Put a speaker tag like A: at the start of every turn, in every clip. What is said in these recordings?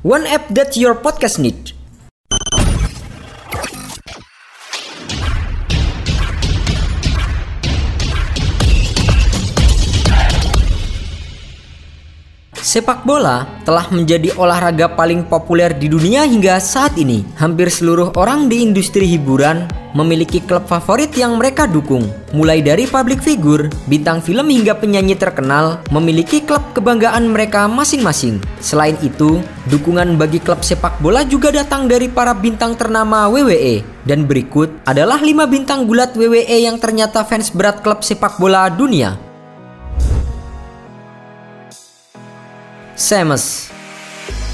A: One app that your podcast need. Sepak bola telah menjadi olahraga paling populer di dunia hingga saat ini. Hampir seluruh orang di industri hiburan memiliki klub favorit yang mereka dukung. Mulai dari public figure, bintang film hingga penyanyi terkenal memiliki klub kebanggaan mereka masing-masing. Selain itu, dukungan bagi klub sepak bola juga datang dari para bintang ternama WWE. Dan berikut adalah 5 bintang gulat WWE yang ternyata fans berat klub sepak bola dunia. Seamus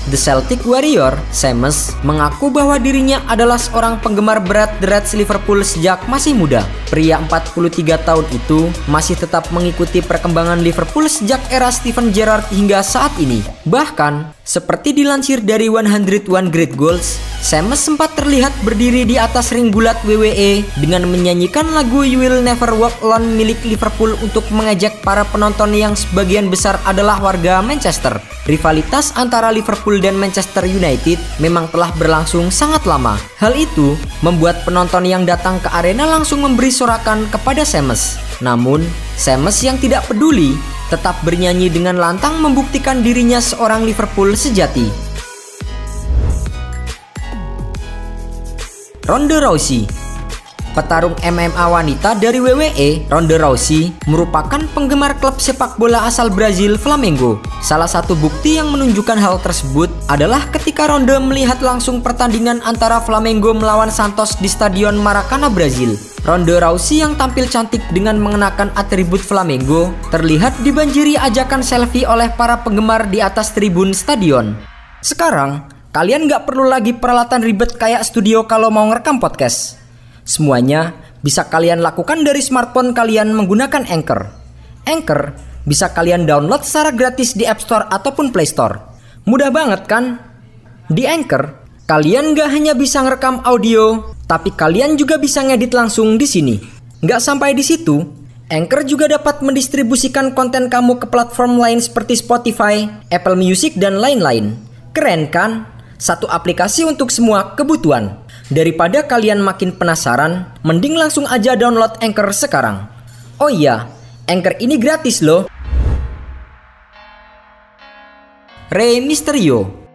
A: The Celtic Warrior, Seamus, mengaku bahwa dirinya adalah seorang penggemar berat The Liverpool sejak masih muda. Pria 43 tahun itu masih tetap mengikuti perkembangan Liverpool sejak era Steven Gerrard hingga saat ini. Bahkan, seperti dilansir dari 101 Great Goals, Seamus sempat terlihat berdiri di atas ring bulat WWE dengan menyanyikan lagu You Will Never Walk Alone milik Liverpool untuk mengajak para penonton yang sebagian besar adalah warga Manchester. Rivalitas antara Liverpool dan Manchester United memang telah berlangsung sangat lama. Hal itu membuat penonton yang datang ke arena langsung memberi sorakan kepada Seamus. Namun, Seamus yang tidak peduli tetap bernyanyi dengan lantang membuktikan dirinya seorang Liverpool sejati. Ronda Rousey Petarung MMA wanita dari WWE, Ronda Rousey, merupakan penggemar klub sepak bola asal Brazil Flamengo. Salah satu bukti yang menunjukkan hal tersebut adalah ketika Ronda melihat langsung pertandingan antara Flamengo melawan Santos di Stadion Maracana, Brazil. Ronda Rousey yang tampil cantik dengan mengenakan atribut Flamengo terlihat dibanjiri ajakan selfie oleh para penggemar di atas tribun stadion. Sekarang, kalian nggak perlu lagi peralatan ribet kayak studio kalau mau ngerekam podcast. Semuanya bisa kalian lakukan dari smartphone kalian menggunakan Anchor. Anchor bisa kalian download secara gratis di App Store ataupun Play Store. Mudah banget kan? Di Anchor, kalian gak hanya bisa ngerekam audio, tapi kalian juga bisa ngedit langsung di sini. Gak sampai di situ, Anchor juga dapat mendistribusikan konten kamu ke platform lain seperti Spotify, Apple Music, dan lain-lain. Keren kan? Satu aplikasi untuk semua kebutuhan. Daripada kalian makin penasaran, mending langsung aja download Anchor sekarang. Oh iya, Anchor ini gratis loh. Rey Mysterio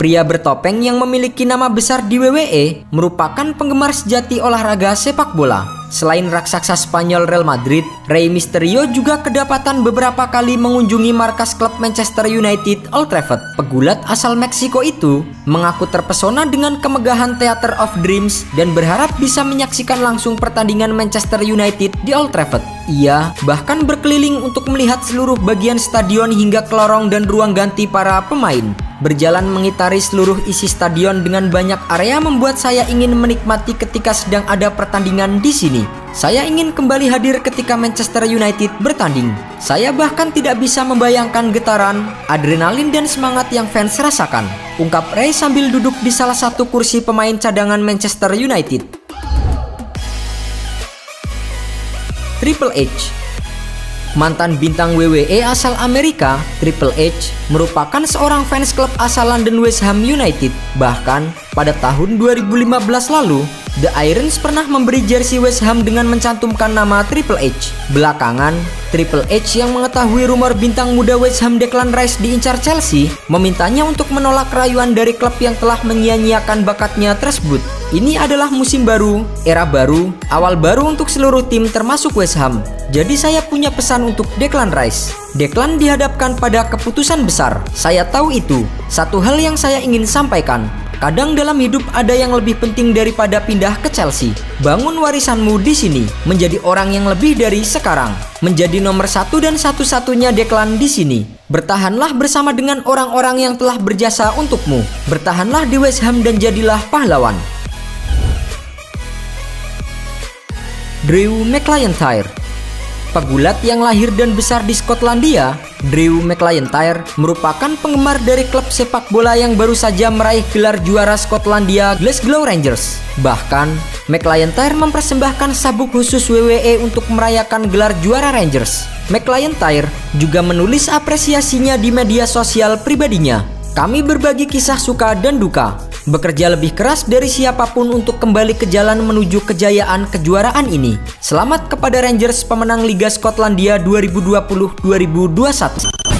A: Pria bertopeng yang memiliki nama besar di WWE merupakan penggemar sejati olahraga sepak bola. Selain raksasa Spanyol Real Madrid, Rey Mysterio juga kedapatan beberapa kali mengunjungi markas klub Manchester United Old Trafford. Pegulat asal Meksiko itu mengaku terpesona dengan kemegahan Theater of Dreams dan berharap bisa menyaksikan langsung pertandingan Manchester United di Old Trafford. Ia bahkan berkeliling untuk melihat seluruh bagian stadion hingga ke lorong dan ruang ganti para pemain. Berjalan mengitari seluruh isi stadion dengan banyak area membuat saya ingin menikmati ketika sedang ada pertandingan di sini. Saya ingin kembali hadir ketika Manchester United bertanding. Saya bahkan tidak bisa membayangkan getaran, adrenalin dan semangat yang fans rasakan. Ungkap Ray sambil duduk di salah satu kursi pemain cadangan Manchester United. Triple H Mantan bintang WWE asal Amerika, Triple H, merupakan seorang fans klub asal London West Ham United. Bahkan, pada tahun 2015 lalu, The Irons pernah memberi jersey West Ham dengan mencantumkan nama Triple H. Belakangan, Triple H yang mengetahui rumor bintang muda West Ham Declan Rice diincar Chelsea, memintanya untuk menolak rayuan dari klub yang telah menyia-nyiakan bakatnya tersebut. Ini adalah musim baru, era baru, awal baru untuk seluruh tim termasuk West Ham. Jadi saya punya pesan untuk Declan Rice. Declan dihadapkan pada keputusan besar. Saya tahu itu. Satu hal yang saya ingin sampaikan, Kadang dalam hidup ada yang lebih penting daripada pindah ke Chelsea. Bangun warisanmu di sini, menjadi orang yang lebih dari sekarang. Menjadi nomor satu dan satu-satunya Declan di sini. Bertahanlah bersama dengan orang-orang yang telah berjasa untukmu. Bertahanlah di West Ham dan jadilah pahlawan. Drew McLintyre Pegulat yang lahir dan besar di Skotlandia, Drew McLintyre merupakan penggemar dari klub sepak bola yang baru saja meraih gelar juara Skotlandia Glasgow Rangers. Bahkan, McLintyre mempersembahkan sabuk khusus WWE untuk merayakan gelar juara Rangers. McLintyre juga menulis apresiasinya di media sosial pribadinya. Kami berbagi kisah suka dan duka, bekerja lebih keras dari siapa pun untuk kembali ke jalan menuju kejayaan kejuaraan ini. Selamat kepada Rangers pemenang Liga Skotlandia 2020-2021.